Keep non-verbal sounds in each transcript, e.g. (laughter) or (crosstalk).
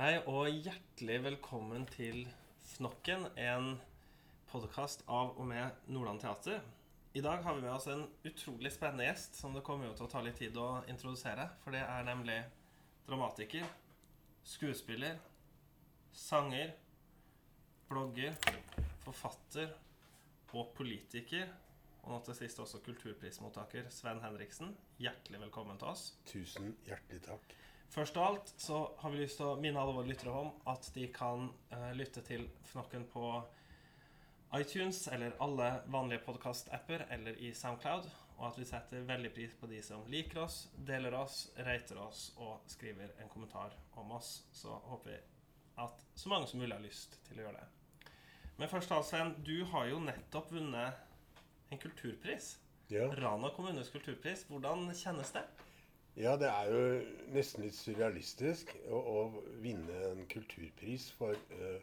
Hei og hjertelig velkommen til Fnokken, en podkast av og med Nordland Teater. I dag har vi med oss en utrolig spennende gjest som det kommer jo til å ta litt tid å introdusere. For det er nemlig dramatiker, skuespiller, sanger, blogger, forfatter og politiker. Og nå til sist også kulturprismottaker Sven Henriksen. Hjertelig velkommen til oss. Tusen hjertelig takk. Først av alt så har vi lyst til å minne alle våre lyttere om at de kan eh, lytte til Fnokken på iTunes eller alle vanlige podkast-apper eller i Soundcloud, og at vi setter veldig pris på de som liker oss, deler oss, rater oss og skriver en kommentar om oss. Så håper vi at så mange som mulig har lyst til å gjøre det. Men først av alt, Sven, du har jo nettopp vunnet en kulturpris. Ja. Rana kommunes kulturpris. Hvordan kjennes det? Ja, det er jo nesten litt surrealistisk å, å vinne en kulturpris, for uh,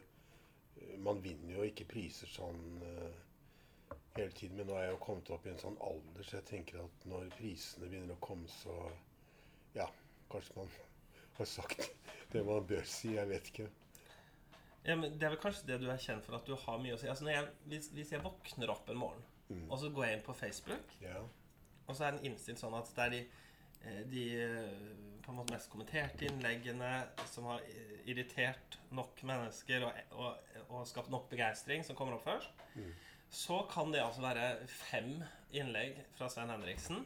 man vinner jo ikke priser sånn uh, hele tiden. Men nå er jeg jo kommet opp i en sånn alder, så jeg tenker at når prisene begynner å komme, så Ja, kanskje man (laughs) har sagt det man bør si. Jeg vet ikke. Ja, men Det er vel kanskje det du er kjent for, at du har mye å si. Altså når jeg, hvis, hvis jeg våkner opp en morgen, og så går jeg inn på Facebook, Ja. og så er den innstilt sånn at det er de, de eh, på en måte mest kommenterte innleggene som har eh, irritert nok mennesker og, og, og skapt nok begeistring, som kommer opp først, så kan det altså være fem innlegg fra Svein Henriksen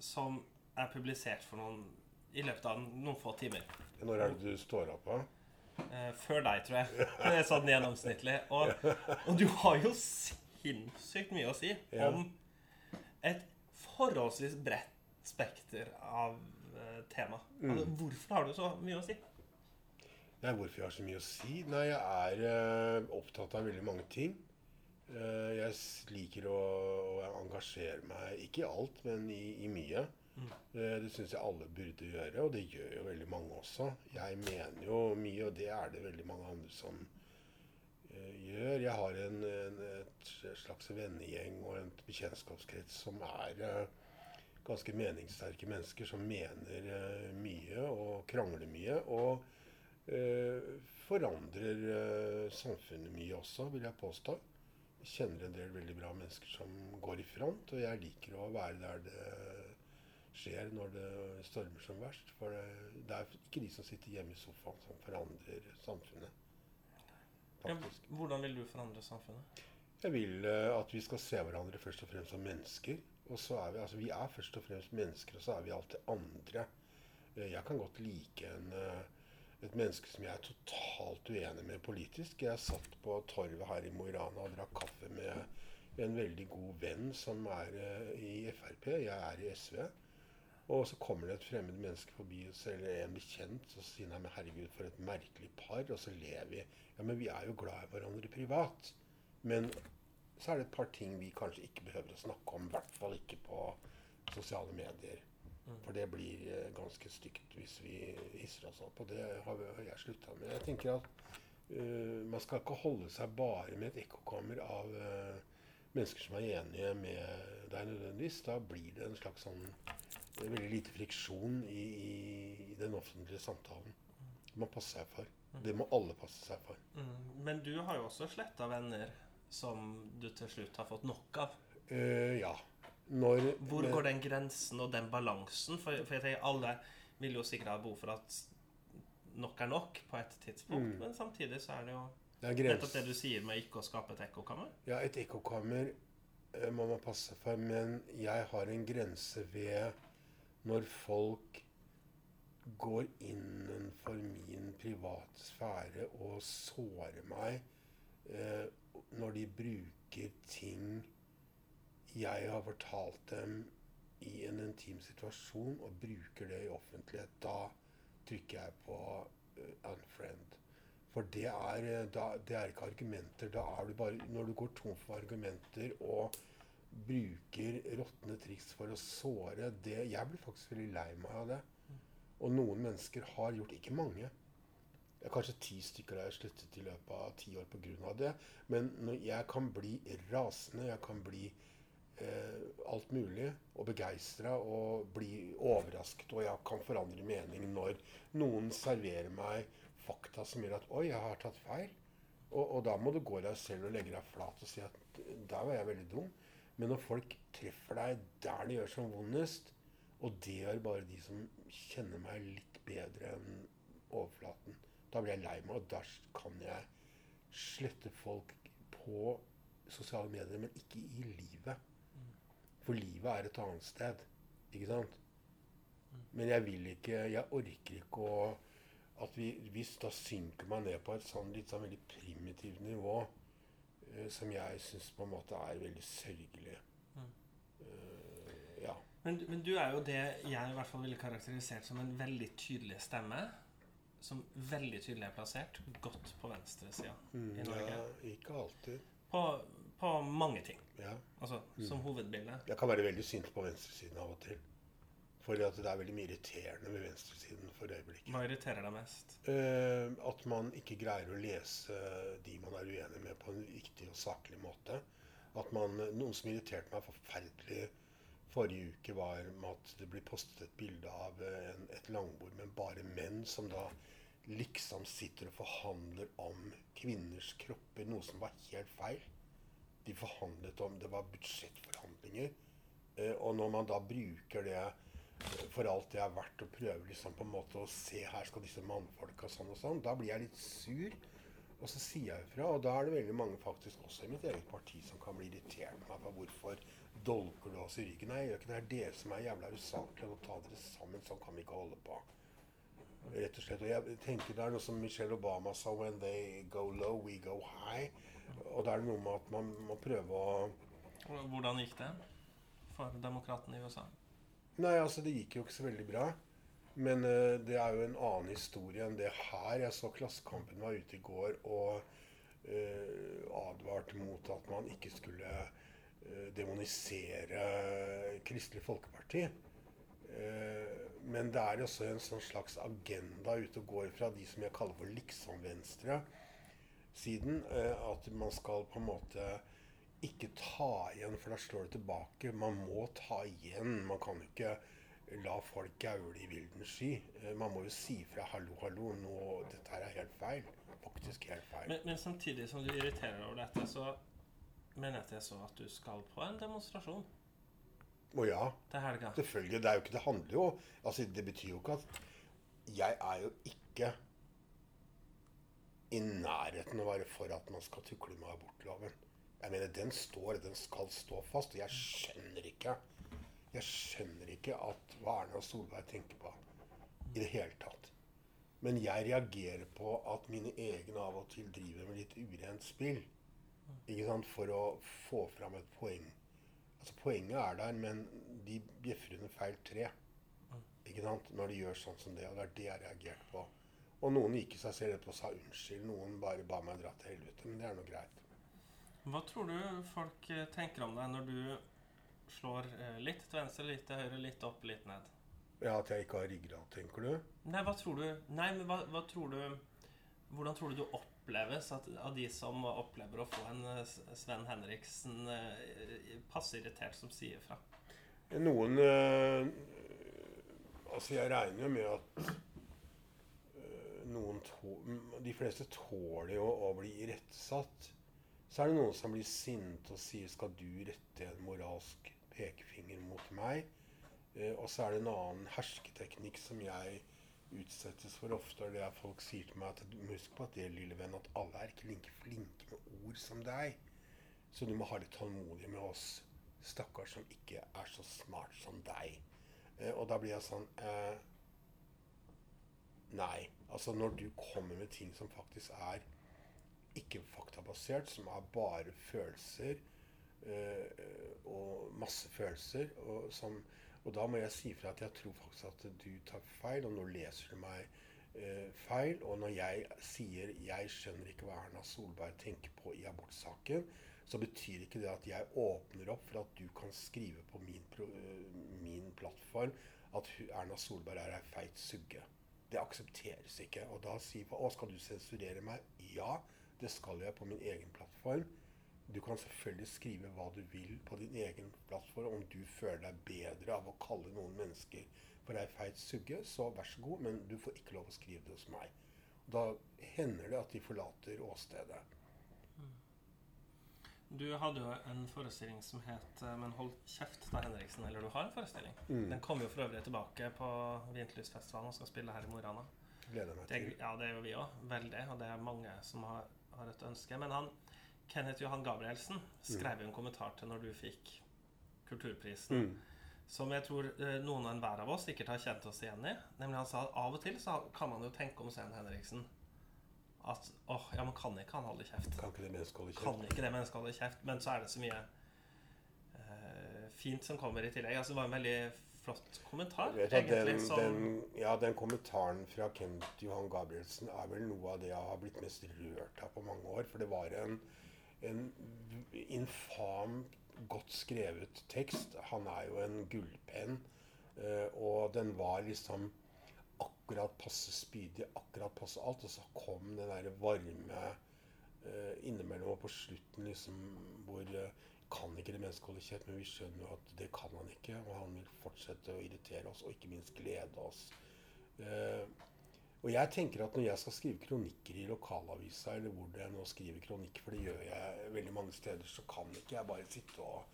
som er publisert for noen i løpet av noen få timer. Når er det du står opp av? Eh, før deg, tror jeg. (laughs) Det er sånn gjennomsnittlig. Og, (laughs) og du har jo sinnssykt mye å si om et forholdsvis bredt spekter av eh, tema. Altså, hvorfor har du så mye å si? Nei, hvorfor jeg har så mye å si? Nei, jeg er eh, opptatt av veldig mange ting. Eh, jeg liker å, å engasjere meg, ikke i alt, men i, i mye. Eh, det syns jeg alle burde gjøre, og det gjør jo veldig mange også. Jeg mener jo mye, og det er det veldig mange andre som uh, gjør. Jeg har en, en, slags vennegjeng og en bekjentskapskrets som er eh, ganske meningssterke mennesker som mener uh, mye og krangler mye. Og uh, forandrer uh, samfunnet mye også, vil jeg påstå. Jeg kjenner en del veldig bra mennesker som går i front, og jeg liker å være der det skjer når det stormer som verst. For det, det er ikke de som sitter hjemme i sofaen som forandrer samfunnet. Ja, hvordan vil du forandre samfunnet? Jeg vil at vi skal se hverandre først og fremst som mennesker. Og så er vi, altså vi er først og fremst mennesker, og så er vi alltid andre. Eh, Jeg kan godt like en, eh, et menneske som jeg er totalt uenig med politisk. Jeg satt på torvet her i Mo i Rana og drakk kaffe med en veldig god venn som er eh, i Frp. Jeg er i SV. Og så kommer det et fremmed menneske forbi, oss, eller en bekjent, og så sier han herregud, for et merkelig par. Og så ler vi. Ja, men vi er jo glad i hverandre privat. Men så er det et par ting vi kanskje ikke behøver å snakke om. I hvert fall ikke på sosiale medier. For det blir eh, ganske stygt hvis vi hisser oss opp. Og det har, jeg slutta med. Jeg tenker at uh, man skal ikke holde seg bare med et ekkokammer av uh, mennesker som er enige med deg nødvendigvis. Da blir det en slags sånn det er veldig lite friksjon i, i, den offentlige samtalen. Det må passe seg for. Det må alle passe seg for. Mm. Men du har jo også sletta venner som du til slutt har fått nok av. Uh, ja. Når Hvor går den grensen og den balansen? For, for jeg tenker alle vil jo sikkert ha behov for at nok er nok på et tidspunkt. Men samtidig så er det jo det er nettopp det du sier med ikke å skape et ekkokammer. Ja, et ekkokammer eh, må man passe for, men jeg har en grense ved når folk går innenfor min private sfære og sårer meg eh, når de bruker ting jeg har fortalt dem i en intim situasjon, og bruker det i offentlighet, da trykker jeg på eh, unfriend. For det er, eh, da, det er ikke argumenter. Da er du bare Når du går tom for argumenter og bruker råtne triks for å såre det Jeg blir faktisk veldig lei meg av det. Og noen mennesker har gjort Ikke mange. Det er kanskje ti stykker der jeg sluttet i løpet av ti år pga. det. Men jeg kan bli rasende, jeg kan bli eh, alt mulig og begeistra og bli overrasket. Og jeg kan forandre mening når noen serverer meg fakta som gjør at Oi, jeg har tatt feil. Og, og da må du gå deg selv og legge deg flat og si at der var jeg veldig dum. Men når folk treffer deg der det gjør som vondest, og det gjør bare de som kjenner meg litt bedre enn overflaten, da blir jeg lei meg, og da kan jeg slette folk på sosiale medier, men ikke i livet. For livet er et annet sted. Ikke sant? Men jeg vil ikke Jeg orker ikke å at vi, Hvis da synker man ned på et sånn litt sånn veldig primitivt nivå, eh, som jeg syns på en måte er veldig sørgelig. Eh, ja. Men, men du er jo det jeg i hvert fall ville karakterisert som en veldig tydelig stemme. Som veldig tydelig er plassert godt på venstresida Mm, i Norge. ja. Ikke alltid. På, på mange ting. Ja. Altså som hovedbilde. Jeg kan være veldig sint på venstresiden av og til. Fordi at det er veldig mye irriterende med venstresiden for øyeblikket. Hva irriterer deg mest? Eh, at man ikke greier å lese de man er uenig med, på en riktig og saklig måte. At man, Noen som irriterte meg forferdelig forrige uke, var med at det blir postet et bilde av eh, en, et langbord med bare menn som da liksom sitter og forhandler om kvinners kropper, noe som var helt feil. De forhandlet om Det var budsjettforhandlinger. Eh, og når man da bruker det eh, for alt det er verdt, og prøver liksom på en måte å se her skal disse mannfolka sånn og sånn, da blir jeg litt sur. Og så sier jeg ifra. Og da er det veldig mange faktisk også i mitt eget parti som kan bli irritert på meg for hvorfor dolker du oss i ryggen. Nei, gjør ikke det. Det er dere som er jævla usaklige. Og ta dere sammen. Sånn kan vi ikke holde på. Rett og slett. Og jeg tenker det er noe som Michelle Obama sa When they go low, we go high. Og da er det noe med at man må prøve å Hvordan gikk det for demokratene i USA? Nei, altså det gikk jo ikke så veldig bra. Men uh, det er jo en annen historie enn det her. Jeg så Klassekampen var ute i går og uh, advarte mot at man ikke skulle demonisere Kristelig Folkeparti. Eh, men det er også en sånn slags agenda ute og går fra de som jeg kaller for liksom-venstre siden. Eh, at man skal på en måte ikke ta igjen, for da slår det tilbake. Man må ta igjen. Man kan jo ikke la folk gaule i vilden sky. Eh, Man må jo si fra 'hallo, hallo, nå, dette her er helt feil'. Faktisk helt feil. Men, men samtidig som du irriterer over dette, så mener jeg at jeg så at du skal på en demonstrasjon Å ja, til helga. selvfølgelig. Det er jo ikke Det handler jo Altså, det betyr jo ikke at Jeg er jo ikke i nærheten av å være for at man skal tukle med abortloven. Jeg mener, den står, den skal stå fast. Og jeg skjønner ikke Jeg skjønner ikke at hva Erna Solberg tenker på i det hele tatt. Men jeg reagerer på at mine egne av og til driver med litt urent spill. Ikke sant? For å få fram et poeng. Altså Poenget er der, men de bjeffer under feil tre. Ikke sant? Når de gjør sånn som det. Og det er det jeg reagerte på. Og noen gikk i seg selv etterpå og sa unnskyld. Noen bare ba meg dra til helvete. Men det er nå greit. Hva tror du folk eh, tenker om deg når du slår eh, litt til venstre, litt til høyre, litt opp, litt ned? Ja, At jeg ikke har ryggrad, tenker du? Nei, hva tror du Nei, men hva, hva tror du Hvordan tror du du oppleves at, av de som opplever å få en eh, Sven Henriksen eh, passe irritert som sier fra? Noen øh, Altså, jeg regner jo med at noen De fleste tåler jo å bli irettesatt. Så er det noen som blir sinte og sier 'skal du rette en moralsk pekefinger mot meg'? Eh, og så er det en annen hersketeknikk som jeg utsettes for ofte, og det er folk sier til meg at husk på at det, lille venn, at alle er ikke like flinke med ord som deg. Så du må ha litt tålmodighet med oss stakkars som ikke er så smart som deg. Eh, og da blir jeg sånn eh, Nei. Altså når du kommer med ting som faktisk er ikke faktabasert, som er bare følelser eh, og masse følelser, og, som, og da må jeg si fra at jeg tror faktisk at du tar feil, og nå leser du meg eh, feil. Og når jeg sier 'jeg skjønner ikke hva Erna Solberg tenker på i abortsaken', så betyr ikke det at jeg åpner opp for at du kan skrive på min, øh, min plattform at Erna Solberg er ei feit sugge. Det aksepteres ikke. Og da sier folk 'Å, skal du sensurere meg?' Ja, det skal jeg på min egen plattform. Du kan selvfølgelig skrive hva du vil på din egen plattform. Om du føler deg bedre av å kalle noen mennesker for ei feit sugge, så vær så god, men du får ikke lov å skrive det hos meg. Da hender det at de forlater åstedet. Du hadde jo en forestilling som het eh, 'Men hold kjeft, da, Henriksen'. Eller du har en forestilling. Mm. Den kommer jo for øvrig tilbake på Vinterlysfestivalen og skal spille her i Mo i Rana. Gleder meg Det, til. ja, det gjør vi òg. Veldig. Og det er mange som har, har et ønske. Men han, Kenneth Johan Gabrielsen skrev jo en kommentar til når du fikk Kulturprisen, Mm. som jeg tror eh, noen og enhver av oss sikkert har kjent oss igjen i. Nemlig han sa at av og til så kan man jo tenke om Sten Henriksen at åh, ja, men kan ikke han holde kjeft? Kan ikke det mennesket holde Kan kjeft? ikke det mennesket holde kjeft? Men så er det så mye eh, fint som kommer i tillegg. Altså, det var en veldig flott kommentar, vet egentlig, den. Som, den, ja, den kommentaren fra Kent Johan Gabrielsen er vel noe av det jeg har blitt mest rørt av på mange år. For det var en, en infam, godt skrevet tekst. Han er jo en gullpenn. eh, og den var liksom akkurat passe spydig, akkurat passe alt. Og så kom den derre varme eh, innimellom og på slutten liksom hvor eh, kan ikke det mennesket holde kjeft, men vi skjønner jo at det kan han ikke. Og han vil fortsette å irritere oss, og ikke minst glede oss. Og jeg tenker at når jeg skal skrive kronikker i lokalavisa, eller hvor det er nå skriver kronikk, for det gjør jeg veldig mange steder, så kan ikke jeg bare sitte og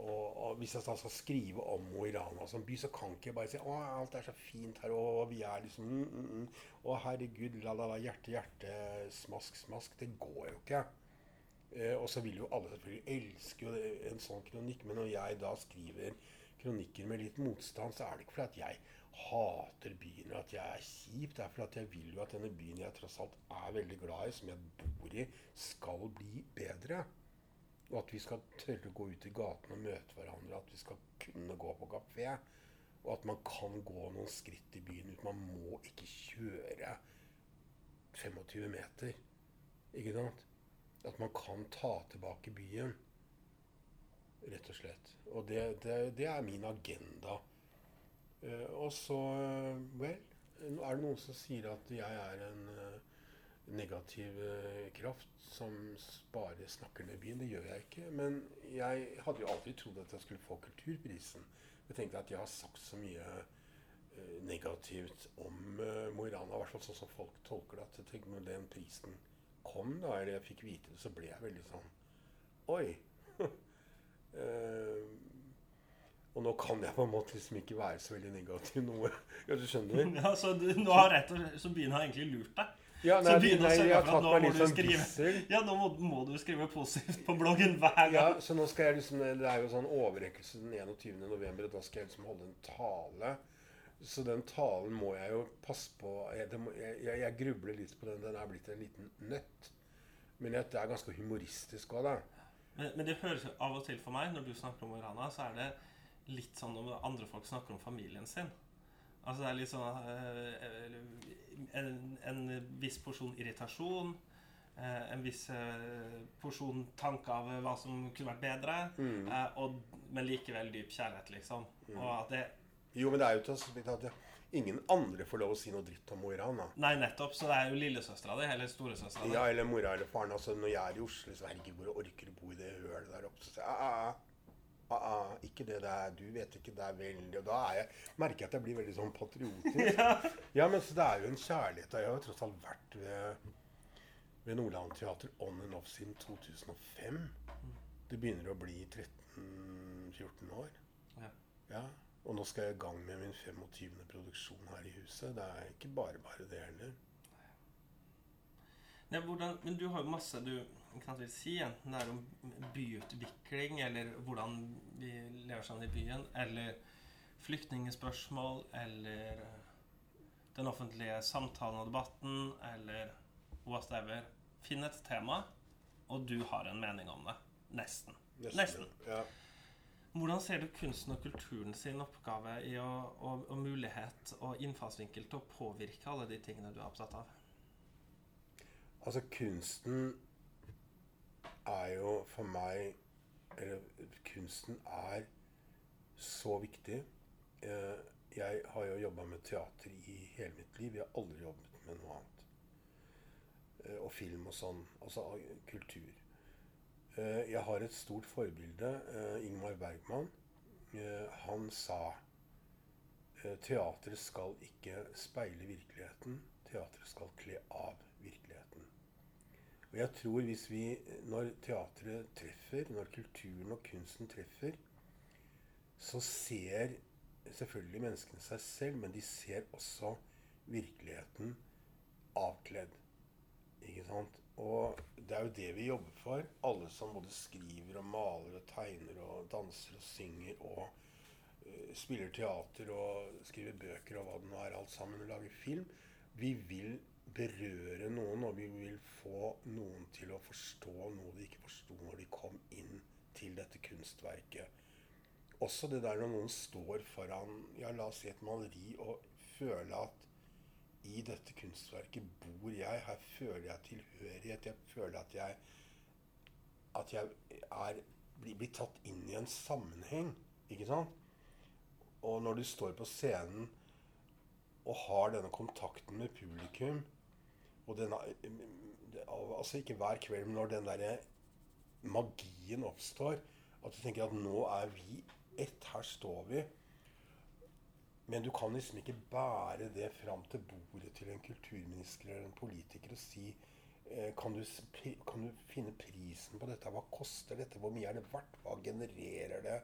og, og hvis jeg skal skrive om Mo i Rana som by, så kan ikke jeg bare si å, alt er så fint her, og vi er liksom mm, mm, mm. Å, herregud, la la la, hjerte, hjerte, smask, smask. Det går jo ikke. Eh, og så vil jo alle selvfølgelig elske en sånn kronikk, men når jeg da skriver kronikker med litt motstand, så er det ikke fordi at jeg hater byen og at jeg er kjip. Det er fordi at jeg vil jo at denne byen jeg tross alt er veldig glad i, som jeg bor i, skal bli bedre. Og at vi skal tørre å gå ut i gaten og møte hverandre. At vi skal kunne gå på kafé. Og at man kan gå noen skritt i byen uten Man må ikke kjøre 25 meter. Ikke sant? At man kan ta tilbake byen. Rett og slett. Og det, det, det er min agenda. Uh, og så eh, Vel, er det noen som sier at jeg er en eh, negativ kraft som bare snakker ned byen. Det gjør jeg ikke. Men jeg hadde jo aldri trodd at jeg skulle få Kulturprisen. Jeg tenkte at jeg har sagt så mye negativt om Mo i Rana, i hvert fall sånn som folk tolker det. At jeg når den prisen kom, da, eller jeg fikk vite det, så ble jeg veldig sånn Oi! (laughs) Eh, og nå kan jeg på en måte liksom ikke være så veldig negativ noe. (laughs) Ja, du skjønner? (laughs) ja, så du, nå har rett og så byen har egentlig lurt deg. Ja, Så nei, begynn å nei, jeg har at tatt meg litt sånn gissel. (laughs) Ja, nå må, må du skrive positivt på bloggen hver gang. Ja, så nå skal jeg liksom Det er jo sånn overrekkelse den 21. november, og da skal jeg liksom holde en tale. Så den talen må jeg jo passe på Jeg, må, jeg, jeg, jeg grubler litt på den. Den er blitt en liten nøtt. Men det er ganske humoristisk òg, da. Men, men det høres jo av og til for meg, når du snakker om Orana, Rana, så er det litt sånn når andre folk snakker om familien sin. Altså det er litt sånn eh, en, en viss porsjon irritasjon. eh, en viss eh, porsjon tanke av hva som kunne vært bedre. Mm. eh, og, men likevel dyp kjærlighet, liksom. Og at det Jo, men det er jo til oss at det, ingen andre får lov å si noe dritt om Mo i Rana. Nei, nettopp. Så det er jo lillesøstera di, eller storesøstera di. Ja, eller mora eller faren. Altså, når jeg er i Oslo, så herregud, hvor orker å bo i det hølet der oppe? Så sier jeg ah, ah, ah, ah, ikke det der, du vet ikke, det er veldig Og da jeg, merker jeg at jeg blir veldig sånn patriotisk. (laughs) Ja, men så det er jo en kjærlighet. Jeg har jo tross alt vært ved, ved Nordland Teater on and off siden 2005. Det begynner å bli 13-14 år. Ja. Ja, Og nå skal jeg i gang med min 25. produksjon her i huset. Det er ikke bare bare det heller. Nei, hvordan, men du har jo masse du kan vil si, enten det er om byutvikling, eller hvordan vi lever sammen i byen, eller flyktningspørsmål, eller den offentlige samtalen og debatten, eller whatever. Finn et tema, og du har en mening om det. Nesten. Nesten. Ja. Hvordan ser du kunsten og kulturen sin oppgave i å, og, og mulighet og innfallsvinkel til å påvirke alle de tingene du er opptatt av? Altså, kunsten er jo for meg Eller kunsten er så viktig. Eh, Jeg har jo jobba med teater i hele mitt liv. Jeg har aldri jobbet med noe annet. Eh, Og film og sånn. Altså kultur. Eh, jeg har et stort forbilde, eh, Ingmar Bergman. Eh, han sa teatret skal ikke speile virkeligheten, teatret skal kle av virkeligheten. Og jeg tror hvis vi, når teatret treffer, når kulturen og kunsten treffer, så ser selvfølgelig menneskene seg selv, men de ser også virkeligheten avkledd. Ikke sant? Og det er jo det vi jobber for. Alle som både skriver og maler og tegner og danser og synger og uh, spiller teater og skriver bøker og hva det nå er, alt sammen, og lager film. Vi vil berøre noen, og vi vil få noen til å forstå noe de ikke forsto når de kom inn til dette kunstverket. Også det der når noen står foran ja, la oss si et maleri og føler at i dette kunstverket bor jeg. Her føler jeg tilhørighet. Jeg føler at jeg at jeg er, blir, blir tatt inn i en sammenheng. Ikke sant? Og når du står på scenen og har denne kontakten med publikum og denne, Altså ikke hver kveld, men når den derre magien oppstår, at du tenker at nå er vi ett, her står vi. Men du kan liksom ikke bære det fram til bordet til en kulturminister eller en politiker og si eh, kan du, kan du, finne prisen på dette? Hva koster dette? Hvor mye er det verdt? Hva genererer det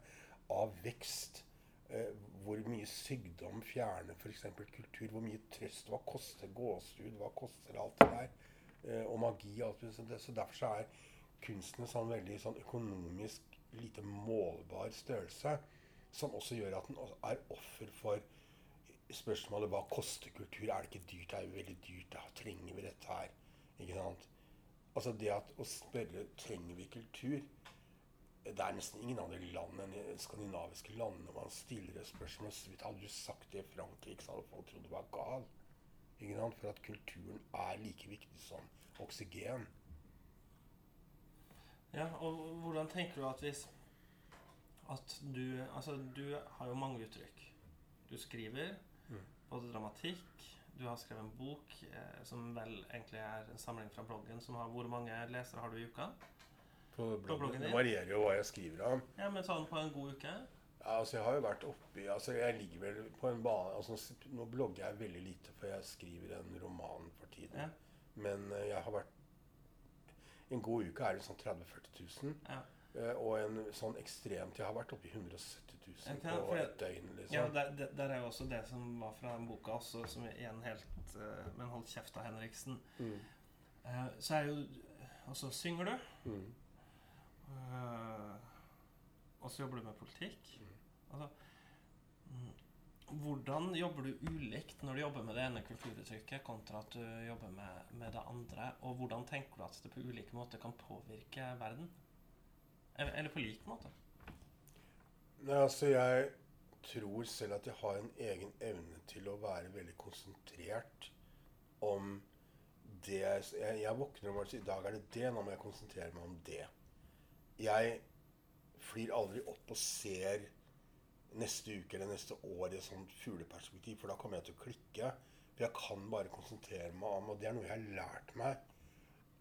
av vekst? Eh, hvor mye sykdom fjerner f.eks. kultur? Hvor mye trøst? Hva koster gåsehud? Hva koster alt det der? Eh, og magi og alt det. Så derfor er kunsten en sånn veldig sånn økonomisk lite målbar størrelse. Som også gjør at den er offer for spørsmålet hva koster kultur? Er det ikke dyrt? Det er jo veldig dyrt. Da trenger vi dette her. Ikke sant? Altså det at å spørre trenger vi kultur Det er nesten ingen andre land enn de skandinaviske landene man stiller et spørsmål. Hadde du sagt det i Frankrike, så hadde folk trodd du var gal. Ikke sant? For at kulturen er like viktig som oksygen. Ja, og hvordan tenker du at hvis at du Altså, du har jo mange uttrykk. Du skriver, både dramatikk Du har skrevet en bok eh, som vel egentlig er en samling fra bloggen. som har, Hvor mange lesere har du i uka? På bloggen, din? Det varierer jo hva jeg skriver om. Ja, Men sånn på en god uke? Ja, altså Jeg har jo vært oppi altså Jeg ligger vel på en bane altså Nå blogger jeg veldig lite, for jeg skriver en roman for tiden. Ja. Men uh, jeg har vært En god uke er det sånn 30 000-40 000. Ja. Uh, og en sånn ekstremt Jeg har vært oppi 170 000 okay, på et døgn. liksom. Ja, der, der, er jo også det som var fra den boka, også, som igjen helt uh, Men holdt kjeft av Henriksen. Mm. Uh, så er jo Og så synger du. Mm. Uh, og så jobber du med politikk. Mm. Altså mm, hvordan jobber du ulikt når du jobber med det ene kulturuttrykket, kontra at du jobber med, med, det andre? Og hvordan tenker du at det på ulike måter kan påvirke verden? Eller på lik måte? Nei, altså jeg tror selv at jeg har en egen evne til å være veldig konsentrert om det jeg, jeg, jeg våkner om morgenen i dag er det det, nå må jeg konsentrere meg om det. Jeg flyr aldri opp og ser neste uke eller neste år i et sånt fugleperspektiv, for da kommer jeg til å klikke. For jeg kan bare konsentrere meg om, og det er noe jeg har lært meg,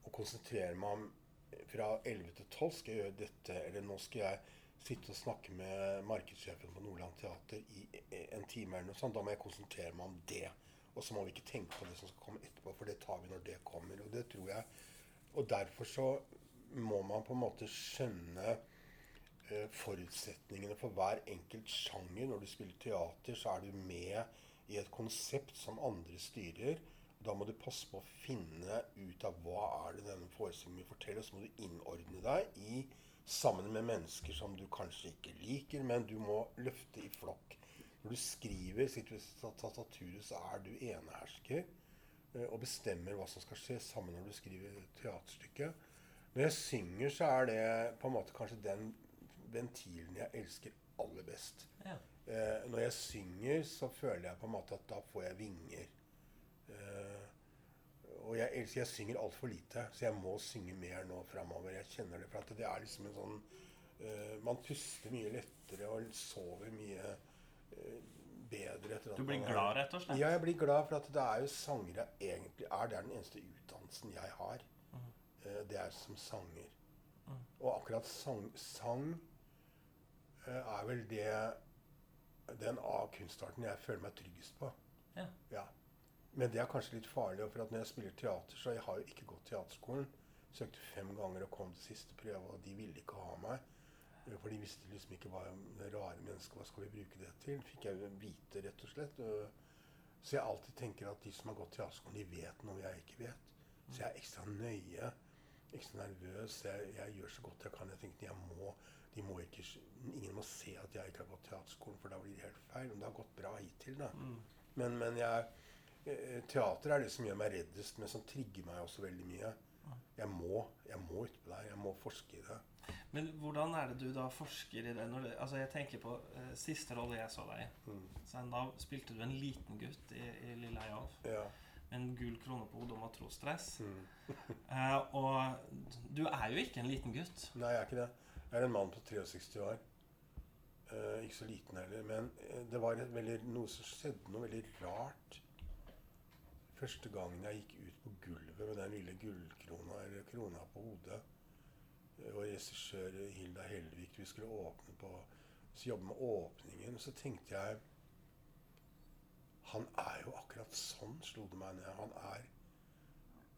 å konsentrere meg om fra 11 til 12 skal jeg gjøre dette, eller nå skal jeg sitte og snakke med markedssjefen på Nordland Teater i en time eller noe sånt. Da må jeg konsentrere meg om det. Og så må vi ikke tenke på det som skal komme etterpå, for det tar vi når det kommer. Og det tror jeg Og derfor så må man på en måte skjønne eh, forutsetningene for hver enkelt sjanger. Når du spiller teater, så er du med i et konsept som andre styrer. Da må du passe på å finne ut av hva er det denne forestillingen vil fortelle, og så må du innordne deg i sammen med mennesker som du kanskje ikke liker, men du må løfte i flokk. Når du skriver tastaturet, så er du enehersker eh, og bestemmer hva som skal skje sammen når du skriver teaterstykket. Når jeg synger, så er det på en måte kanskje den ventilen jeg elsker aller best. Ja. Eh, når jeg synger, så føler jeg på en måte at da får jeg vinger. Eh, og jeg, elsker, jeg synger altfor lite, så jeg må synge mer nå framover. Jeg kjenner det. For det er liksom en sånn uh, Man puster mye lettere og sover mye uh, bedre etter at Du blir man, glad, rett og slett? Ja, jeg blir glad. For at det er jo sanger jeg egentlig er. Det er den eneste utdannelsen jeg har. Mm. Uh, det er som sanger. Mm. Og akkurat sang, sang er vel det den av kunstarten jeg føler meg tryggest på. Ja. Men det er kanskje litt farlig, for at når jeg spiller teater, så jeg har jo ikke gått teaterskolen. Søkte fem ganger og kom til siste prøve, og de ville ikke ha meg. Eh, For de visste liksom ikke hva rare mennesket Hva skal vi bruke det til? Fikk jeg vite, rett og slett. Så jeg alltid tenker at de som har gått teaterskolen, de vet noe jeg ikke vet. Så jeg er ekstra nøye, ekstra nervøs. Jeg, jeg gjør så godt jeg kan. Jeg tenker jeg må, de må ikke, Ingen må se at jeg ikke har gått teaterskolen, for da blir det helt feil. Men det har gått bra hittil, da. Mm. Men, men jeg, eh, teater er det som gjør meg reddest, men som trigger meg også veldig mye. Jeg må, jeg må utpå der. Jeg må forske i det. Men hvordan er det du da forsker i det? Når det altså jeg tenker på eh, Siste rolle jeg så deg i. Mm. Da spilte du en liten gutt i, i Lille Eyolf Ja. med en gul krone på hodet og matrosdress. Mm. (laughs) Eh, og du er jo ikke en liten gutt. Nei, jeg er ikke det. Jeg er en mann på 63 år. Eh, ikke så liten heller. Men eh, det var et veldig, noe som skjedde noe veldig rart. Første gangen jeg gikk ut på gulvet med den lille gullkrona eller krona på hodet, eh, og regissør Hilda Hellvik Vi skulle åpne på så jobbe med åpningen, så tenkte jeg Han er jo akkurat sånn, slo det meg ned. Han er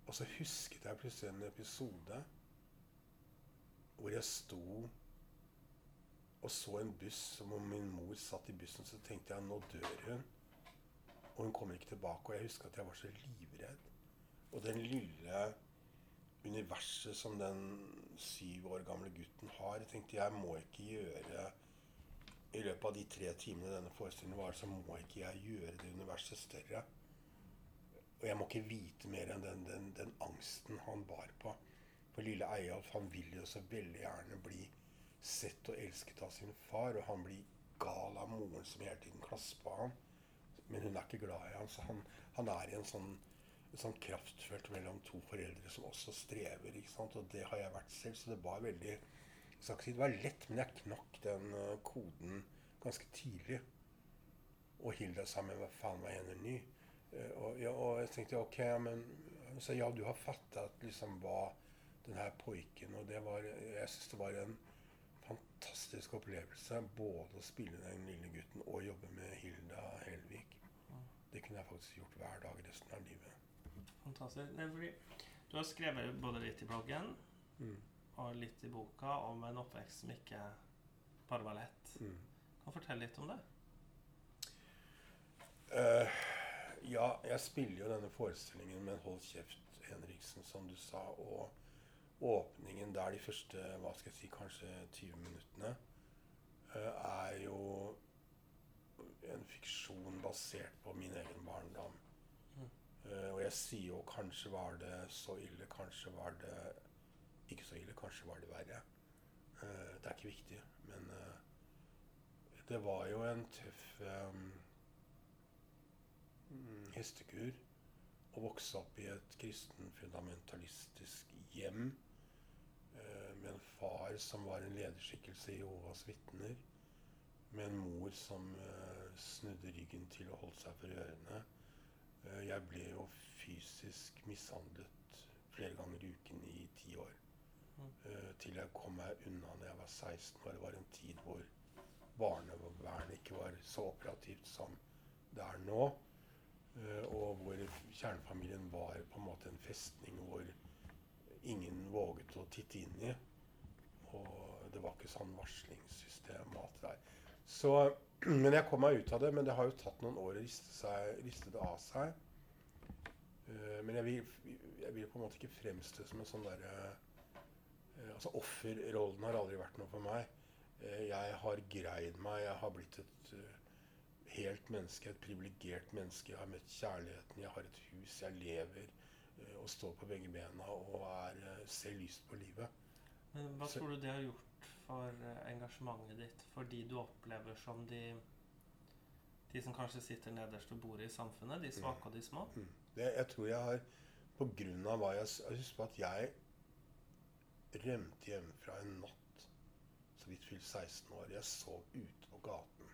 Og så husket jeg plutselig en episode hvor jeg sto og så en buss om min mor satt i bussen. Så tenkte jeg nå dør hun. Og hun kommer ikke tilbake. Og jeg husker at jeg var så livredd. Og den lille universet som den syv år gamle gutten har, jeg tenkte jeg må ikke gjøre I løpet av de tre timene denne forestillingen var, så må ikke jeg gjøre det universet større. Og jeg må ikke vite mer enn den, den, den angsten han bar på. For lille Eyolf han vil jo så veldig gjerne bli sett og elsket av sin far, og han blir gal av moren som hele tiden klasser på ham. Men hun er ikke glad i ham, så han, han er i en sånn, sånn kraftfelt mellom to foreldre som også strever. ikke sant? Og det har jeg vært selv, så det var veldig det var lett, men jeg knakk den eh, koden ganske tidlig. Og Hilda sa men hva faen var henne ny? Eh, og, ja, og jeg tenkte ok, men så, ja, du har fatta liksom hva den her poiken Og det var Jeg syns det var en fantastisk opplevelse både å spille den lille gutten og jobbe med Hilda Helvik. Det kunne jeg faktisk gjort hver dag resten av livet. Fantastisk. Nei, fordi du har skrevet både litt i bloggen Mm. og litt i boka om en oppvekst som ikke bare var lett. Mm. Kan du fortelle litt om det? Uh, ja, jeg spiller jo denne forestillingen med en Hold kjeft, Henriksen, som du sa. Og åpningen der de første hva skal jeg si, kanskje 20 minuttene eh, er jo en fiksjon basert på min egen barndom. Mm. Uh, og jeg sier jo kanskje var det så ille, kanskje var det ikke så ille, kanskje var det verre. Uh, det er ikke viktig, men uh, det var jo en tøff mm, hestekur å vokse opp i et kristen fundamentalistisk hjem med en far som var en lederskikkelse i Jehovas vitner, med en mor som uh, snudde ryggen til og holdt seg for ørene. Uh, jeg ble jo fysisk mishandlet flere ganger i uken i ti år. Eh, til jeg kom meg unna når jeg var 16 år. Det var en tid hvor barnevernet ikke var så operativt som det er nå. Og hvor kjernefamilien var på en måte en festning hvor ingen våget å titte inn i. Og det var ikke sånn varslingssystem og alt det der. Så, men jeg kom meg ut av det. Men det har jo tatt noen år å riste, det av seg. Uh, men jeg vil, jeg vil på en måte ikke fremstå som en sånn derre uh, Altså offerrollen har aldri vært noe for meg. Uh, jeg har greid meg. Jeg har blitt et eh, helt menneske, et privilegert menneske. Jeg har møtt kjærligheten, jeg har et hus, jeg lever eh, og står på begge bena og er, eh, ser lyst på livet. Men hva tror du det har gjort for eh, engasjementet ditt? For de du opplever som de De som kanskje sitter nederst ved bordet i samfunnet? De svake og de små? Mm. Det, jeg tror jeg har På grunn av hva jeg Husk på at jeg rømte hjemmefra en natt så vidt fylt 16 år. Jeg sov ute på gaten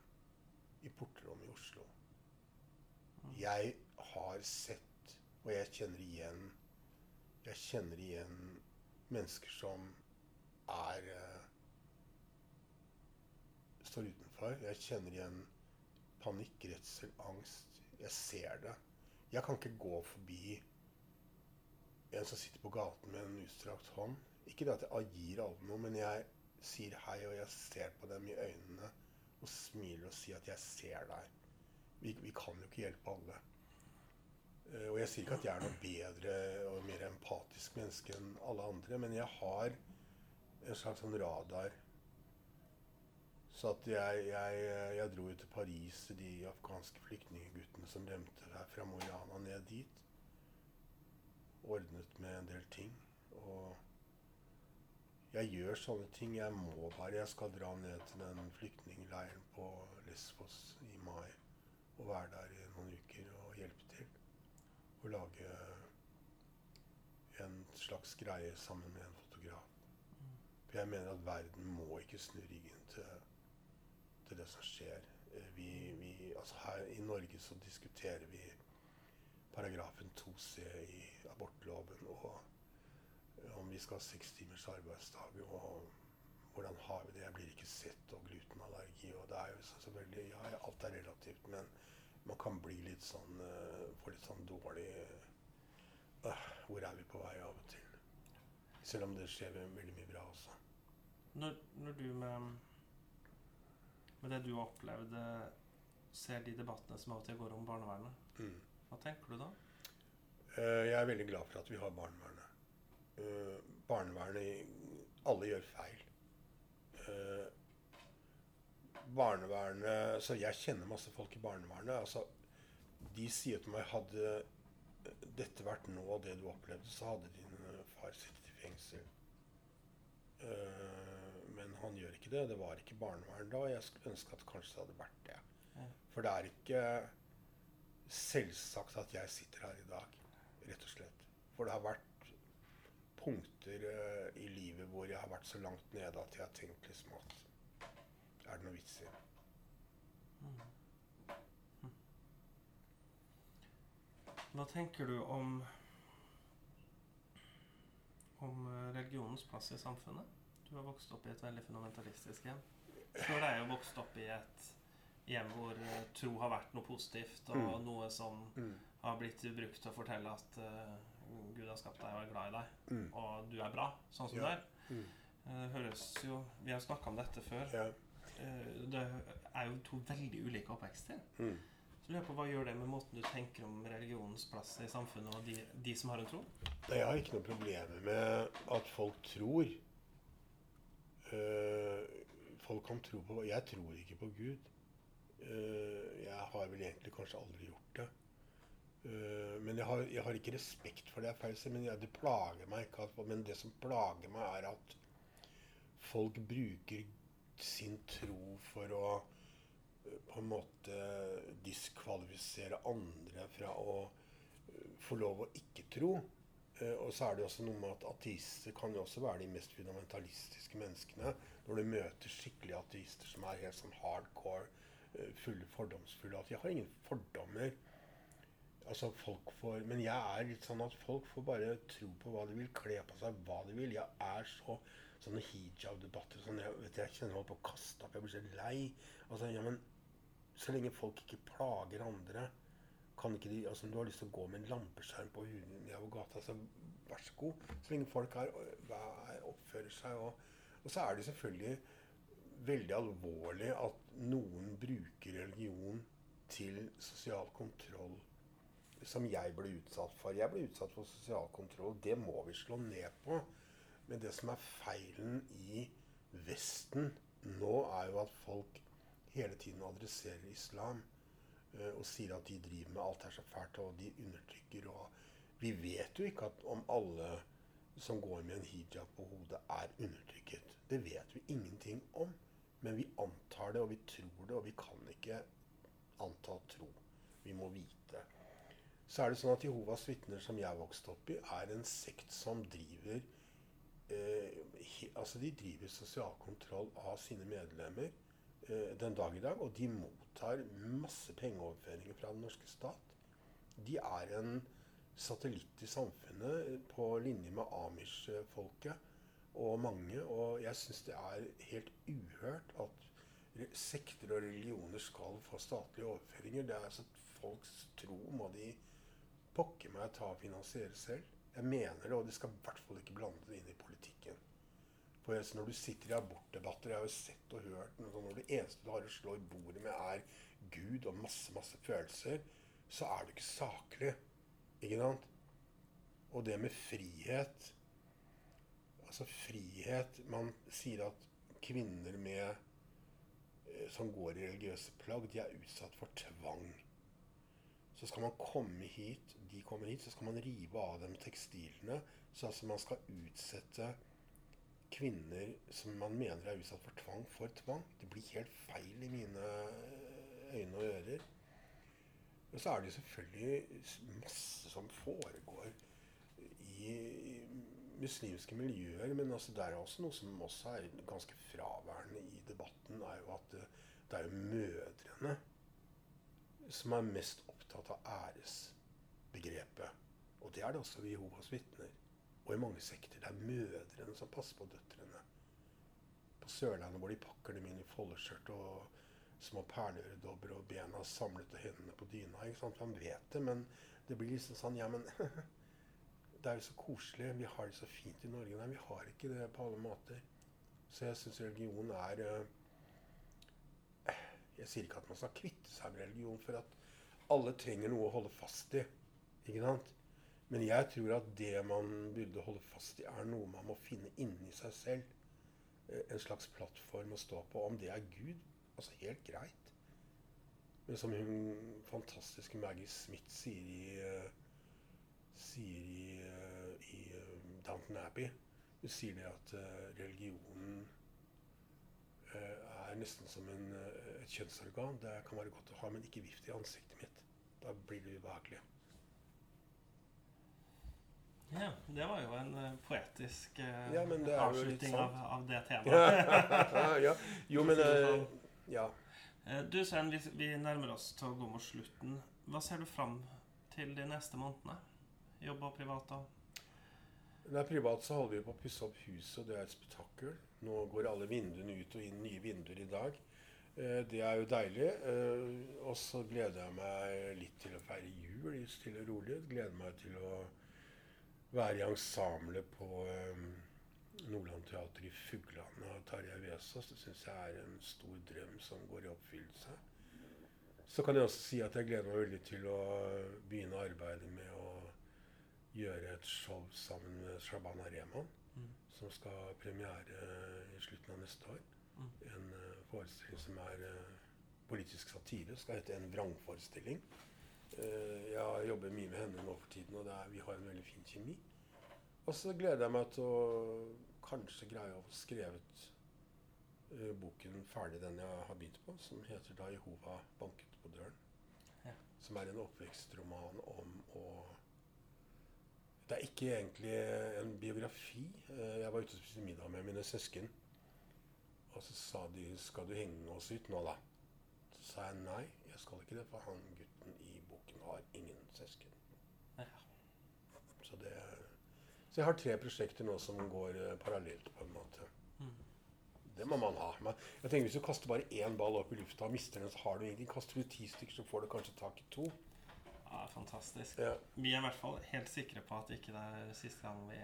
i portrommet i Oslo. Jeg har sett, og jeg kjenner igjen Jeg kjenner igjen mennesker som er eh, Står utenfor. Jeg kjenner igjen panikk, redsel, angst. Jeg ser det. Jeg kan ikke gå forbi en som sitter på gaten med en utstrakt hånd. Ikke det at jeg gir alle noe, men jeg sier hei, og jeg ser på dem i øynene og smiler og sier at 'jeg ser deg'. Vi, vi kan jo ikke hjelpe alle. Eh, og jeg sier ikke at jeg er noe bedre og mer empatisk menneske enn alle andre, men jeg har en slags sånn radar. Så at jeg, jeg, jeg dro jo til Paris, de afghanske flyktningguttene som rømte fra Mo Rana ned dit. Ordnet med en del ting. Og jeg gjør sånne ting. Jeg må bare. Jeg skal dra ned til den flyktningleiren på Lesvos i mai og være der i noen uker og hjelpe til. Og lage en slags greie sammen med en fotograf. For jeg mener at verden må ikke snu ryggen til, til det som skjer. Eh, Vi, vi, altså her i Norge så diskuterer vi paragrafen 2c i abortloven og om vi skal ha seks timers arbeidsdag og hvordan har vi det? Jeg blir ikke sett og glutenallergi og det er jo så, selvfølgelig Ja, alt er relativt, men man kan bli litt sånn uh, Få litt sånn dårlig øh, Hvor er vi på vei av og til? Selv om det skjer veldig mye bra også. Når, når du med, med det du har opplevd, eh, ser de debattene som av og til går om barnevernet, Mm. hva tenker du da? Eh, jeg er veldig glad for at vi har barnevernet. Eh, barnevernet Alle gjør feil. Barnevernet Så jeg kjenner masse folk i barnevernet. Altså, de sier til meg Hadde dette vært nå det du opplevde, så hadde din far sittet i fengsel. Men han gjør ikke det. Det var ikke barnevern da. Jeg skulle ønske at kanskje det hadde vært det. Ja. For det er ikke selvsagt at jeg sitter her i dag, rett og slett. For det har vært punkter uh, i livet hvor jeg har vært så langt nede at jeg har tenkt liksom at Er det noe vits i? Hva tenker du om om eh, religionens plass i samfunnet? Du har vokst opp i et veldig fundamentalistisk hjem. Er jeg jo vokst opp i et hjem hvor eh, tro har vært noe positivt, og Mm. noe som Mm. har blitt brukt til å fortelle at uh, Gud har skapt deg og er glad i deg, Mm. og du er bra sånn som Ja. du er. Mm. Eh, Det høres jo Vi har snakka om dette før. Ja. Det er jo to veldig ulike oppvekster. Mm. Så lurer jeg på Hva gjør det med måten du tenker om religionens plass i samfunnet og de, de som har en tro? Nei, Jeg har ikke noe problemer med at folk tror. Folk kan tro på Jeg tror ikke på Gud. Eh, jeg har vel egentlig kanskje aldri gjort det. Eh, men jeg har, jeg har ikke respekt for det. jeg feil å Men jeg, det plager meg ikke. Men det som plager meg, er at folk bruker sin tro for å eh, på en måte diskvalifisere andre fra å få lov å ikke tro. Og så er det også noe med at ateister kan jo også være de mest fundamentalistiske menneskene. Når du møter skikkelige ateister som er helt sånn hardcore, eh, fulle fordomsfulle At jeg har ingen fordommer. Altså folk får, Men jeg er litt sånn at folk får bare tro på hva de vil, kle på seg hva de vil. Jeg er så sånne hijab-debatter sånn, jeg, vet, jeg kjenner jeg holder på å kaste opp. Jeg blir så lei. Altså, ja, men så lenge folk ikke plager andre kan ikke de, altså du har lyst til å gå med en lampeskjerm på hunden nedover gata, så vær så god. Så lenge folk er, er, oppfører seg. Og, og så er det selvfølgelig veldig alvorlig at noen bruker religion til sosial kontroll som jeg ble utsatt for. Jeg ble utsatt for sosial kontroll. Det må vi slå ned på. Men det som er feilen i Vesten nå, er jo at folk hele tiden adresserer islam eh, og sier at de driver med alt er så fælt, og de undertrykker. og Vi vet jo ikke at om alle som går med en hijab på hodet, er undertrykket. Det vet vi ingenting om. Men vi antar det, og vi tror det, og vi kan ikke anta tro. Vi må vite. Så er det sånn at Jehovas vitner, som jeg vokste opp i, er en sekt som driver eh, he, Altså, de driver sosial kontroll av sine medlemmer eh, den dag i dag. Og de mottar masse pengeoverføringer fra den norske stat. De er en satellitt i samfunnet på linje med Amish-folket. Og mange. Og jeg syns det er helt uhørt at sekter og religioner skal få statlige overføringer. Det er altså Folks tro må de pokker meg ta og finansiere selv. Jeg mener det, og de skal i hvert fall ikke blande det inn i politikken. For Når du sitter i abortdebatter Jeg har jo sett og hørt Når det eneste du har å slå i bordet med, er Gud og masse, masse følelser, så er du ikke saklig. Ikke sant? Og det med frihet Altså frihet Man sier at kvinner med eh, som går i religiøse plagg, de er utsatt for tvang. Så skal man komme hit, de kommer hit, så skal man rive av dem tekstilene. Så altså man skal utsette kvinner som man mener er utsatt for tvang, for tvang. Det blir helt feil i mine øyne og ører. Og så er det selvfølgelig masse som foregår i muslimske miljøer. Men altså det er også noe som også er ganske fraværende i debatten, er jo at det, det er jo mødrene som er mest opptatt av æresbegrepet. Og det er det også ved Jehovas vitner. Og i mange sekter. Det er mødrene som passer på døtrene. På Sørlandet hvor de pakker dem inn i foldeskjørt og små perleøredobber og bena samlet og hendene på dyna. ikke sant? Man vet det, men det blir liksom sånn Ja, men (laughs) det er jo så koselig. Vi har det så fint i Norge. Nei, vi har ikke det på alle måter. Så jeg syns religion er øh, Jeg sier ikke at man skal kvitte seg med religion, for at alle trenger noe å holde fast i. Ikke sant? Men jeg tror at det man burde holde fast i, er noe man må finne inni seg selv. Eh, En slags plattform å stå på. Om det er Gud, altså helt greit. Men som hun fantastiske Maggie Smith sier i eh, sier i, eh, i eh, Downton Abbey Hun sier det at eh, religionen er nesten som en, et kjønnsorgan. Det kan være godt å ha, men ikke vift i ansiktet mitt. Da blir det ubehagelig. Ja, det var jo en poetisk eh, Ja, avslutning av, av det (laughs) temaet. ja. Jo, men eh, Ja. Du Svein, vi, vi nærmer oss til å gå mot slutten. Hva ser du fram til de neste månedene? Jobb og privat da? Er privat, så holder vi på å pusse opp huset, og det er et spetakkel. Nå går alle vinduene ut og inn nye vinduer i dag. Eh, Det er jo deilig. eh, Og så gleder jeg meg litt til å feire jul i stille og rolig. Gleder meg til å være i ensemblet på eh, Nordland Teater i Fugland av Tarjei Vesaas. Det syns jeg er en stor drøm som går i oppfyllelse. Så kan jeg også si at jeg gleder meg veldig til å begynne arbeidet med å gjøre et show sammen med Shabana Rehman, Mm. som skal ha premiere i slutten av neste år. Mm. En eh, forestilling som er eh, politisk satire. Skal hete En vrangforestilling. Eh, jeg jobber mye med henne nå for tiden, og det er, vi har en veldig fin kjemi. Og så gleder jeg meg til å kanskje greie å få skrevet uh, boken ferdig, den jeg har begynt på, som heter da 'Jehova banket på døren'. Ja. Som er en oppvekstroman om å ikke egentlig en biografi. Eh, Jeg var ute og spiste middag med mine søsken. Og så sa de 'Skal du henge oss ut nå, da?' Så sa jeg nei, jeg skal ikke det, for han gutten i boken har ingen søsken. Ja. Så, det, så jeg har tre prosjekter nå som går eh, parallelt, på en måte. Mm. Det må man ha. Men jeg tenker Hvis du kaster bare én ball opp i lufta og mister den, så har du ingenting. Kaster du ti stykker, så får du kanskje tak i to. Ja, fantastisk. Ja. Vi er i hvert fall helt sikre på at ikke det er siste gang vi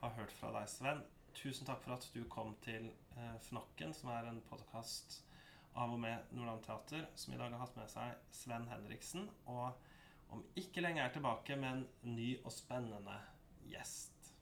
har hørt fra deg, Sven. Tusen takk for at du kom til eh, Fnokken, som er en podkast av og med Nordland Teater, som i dag har hatt med seg Sven Henriksen, og om ikke lenge er tilbake med en ny og spennende gjest.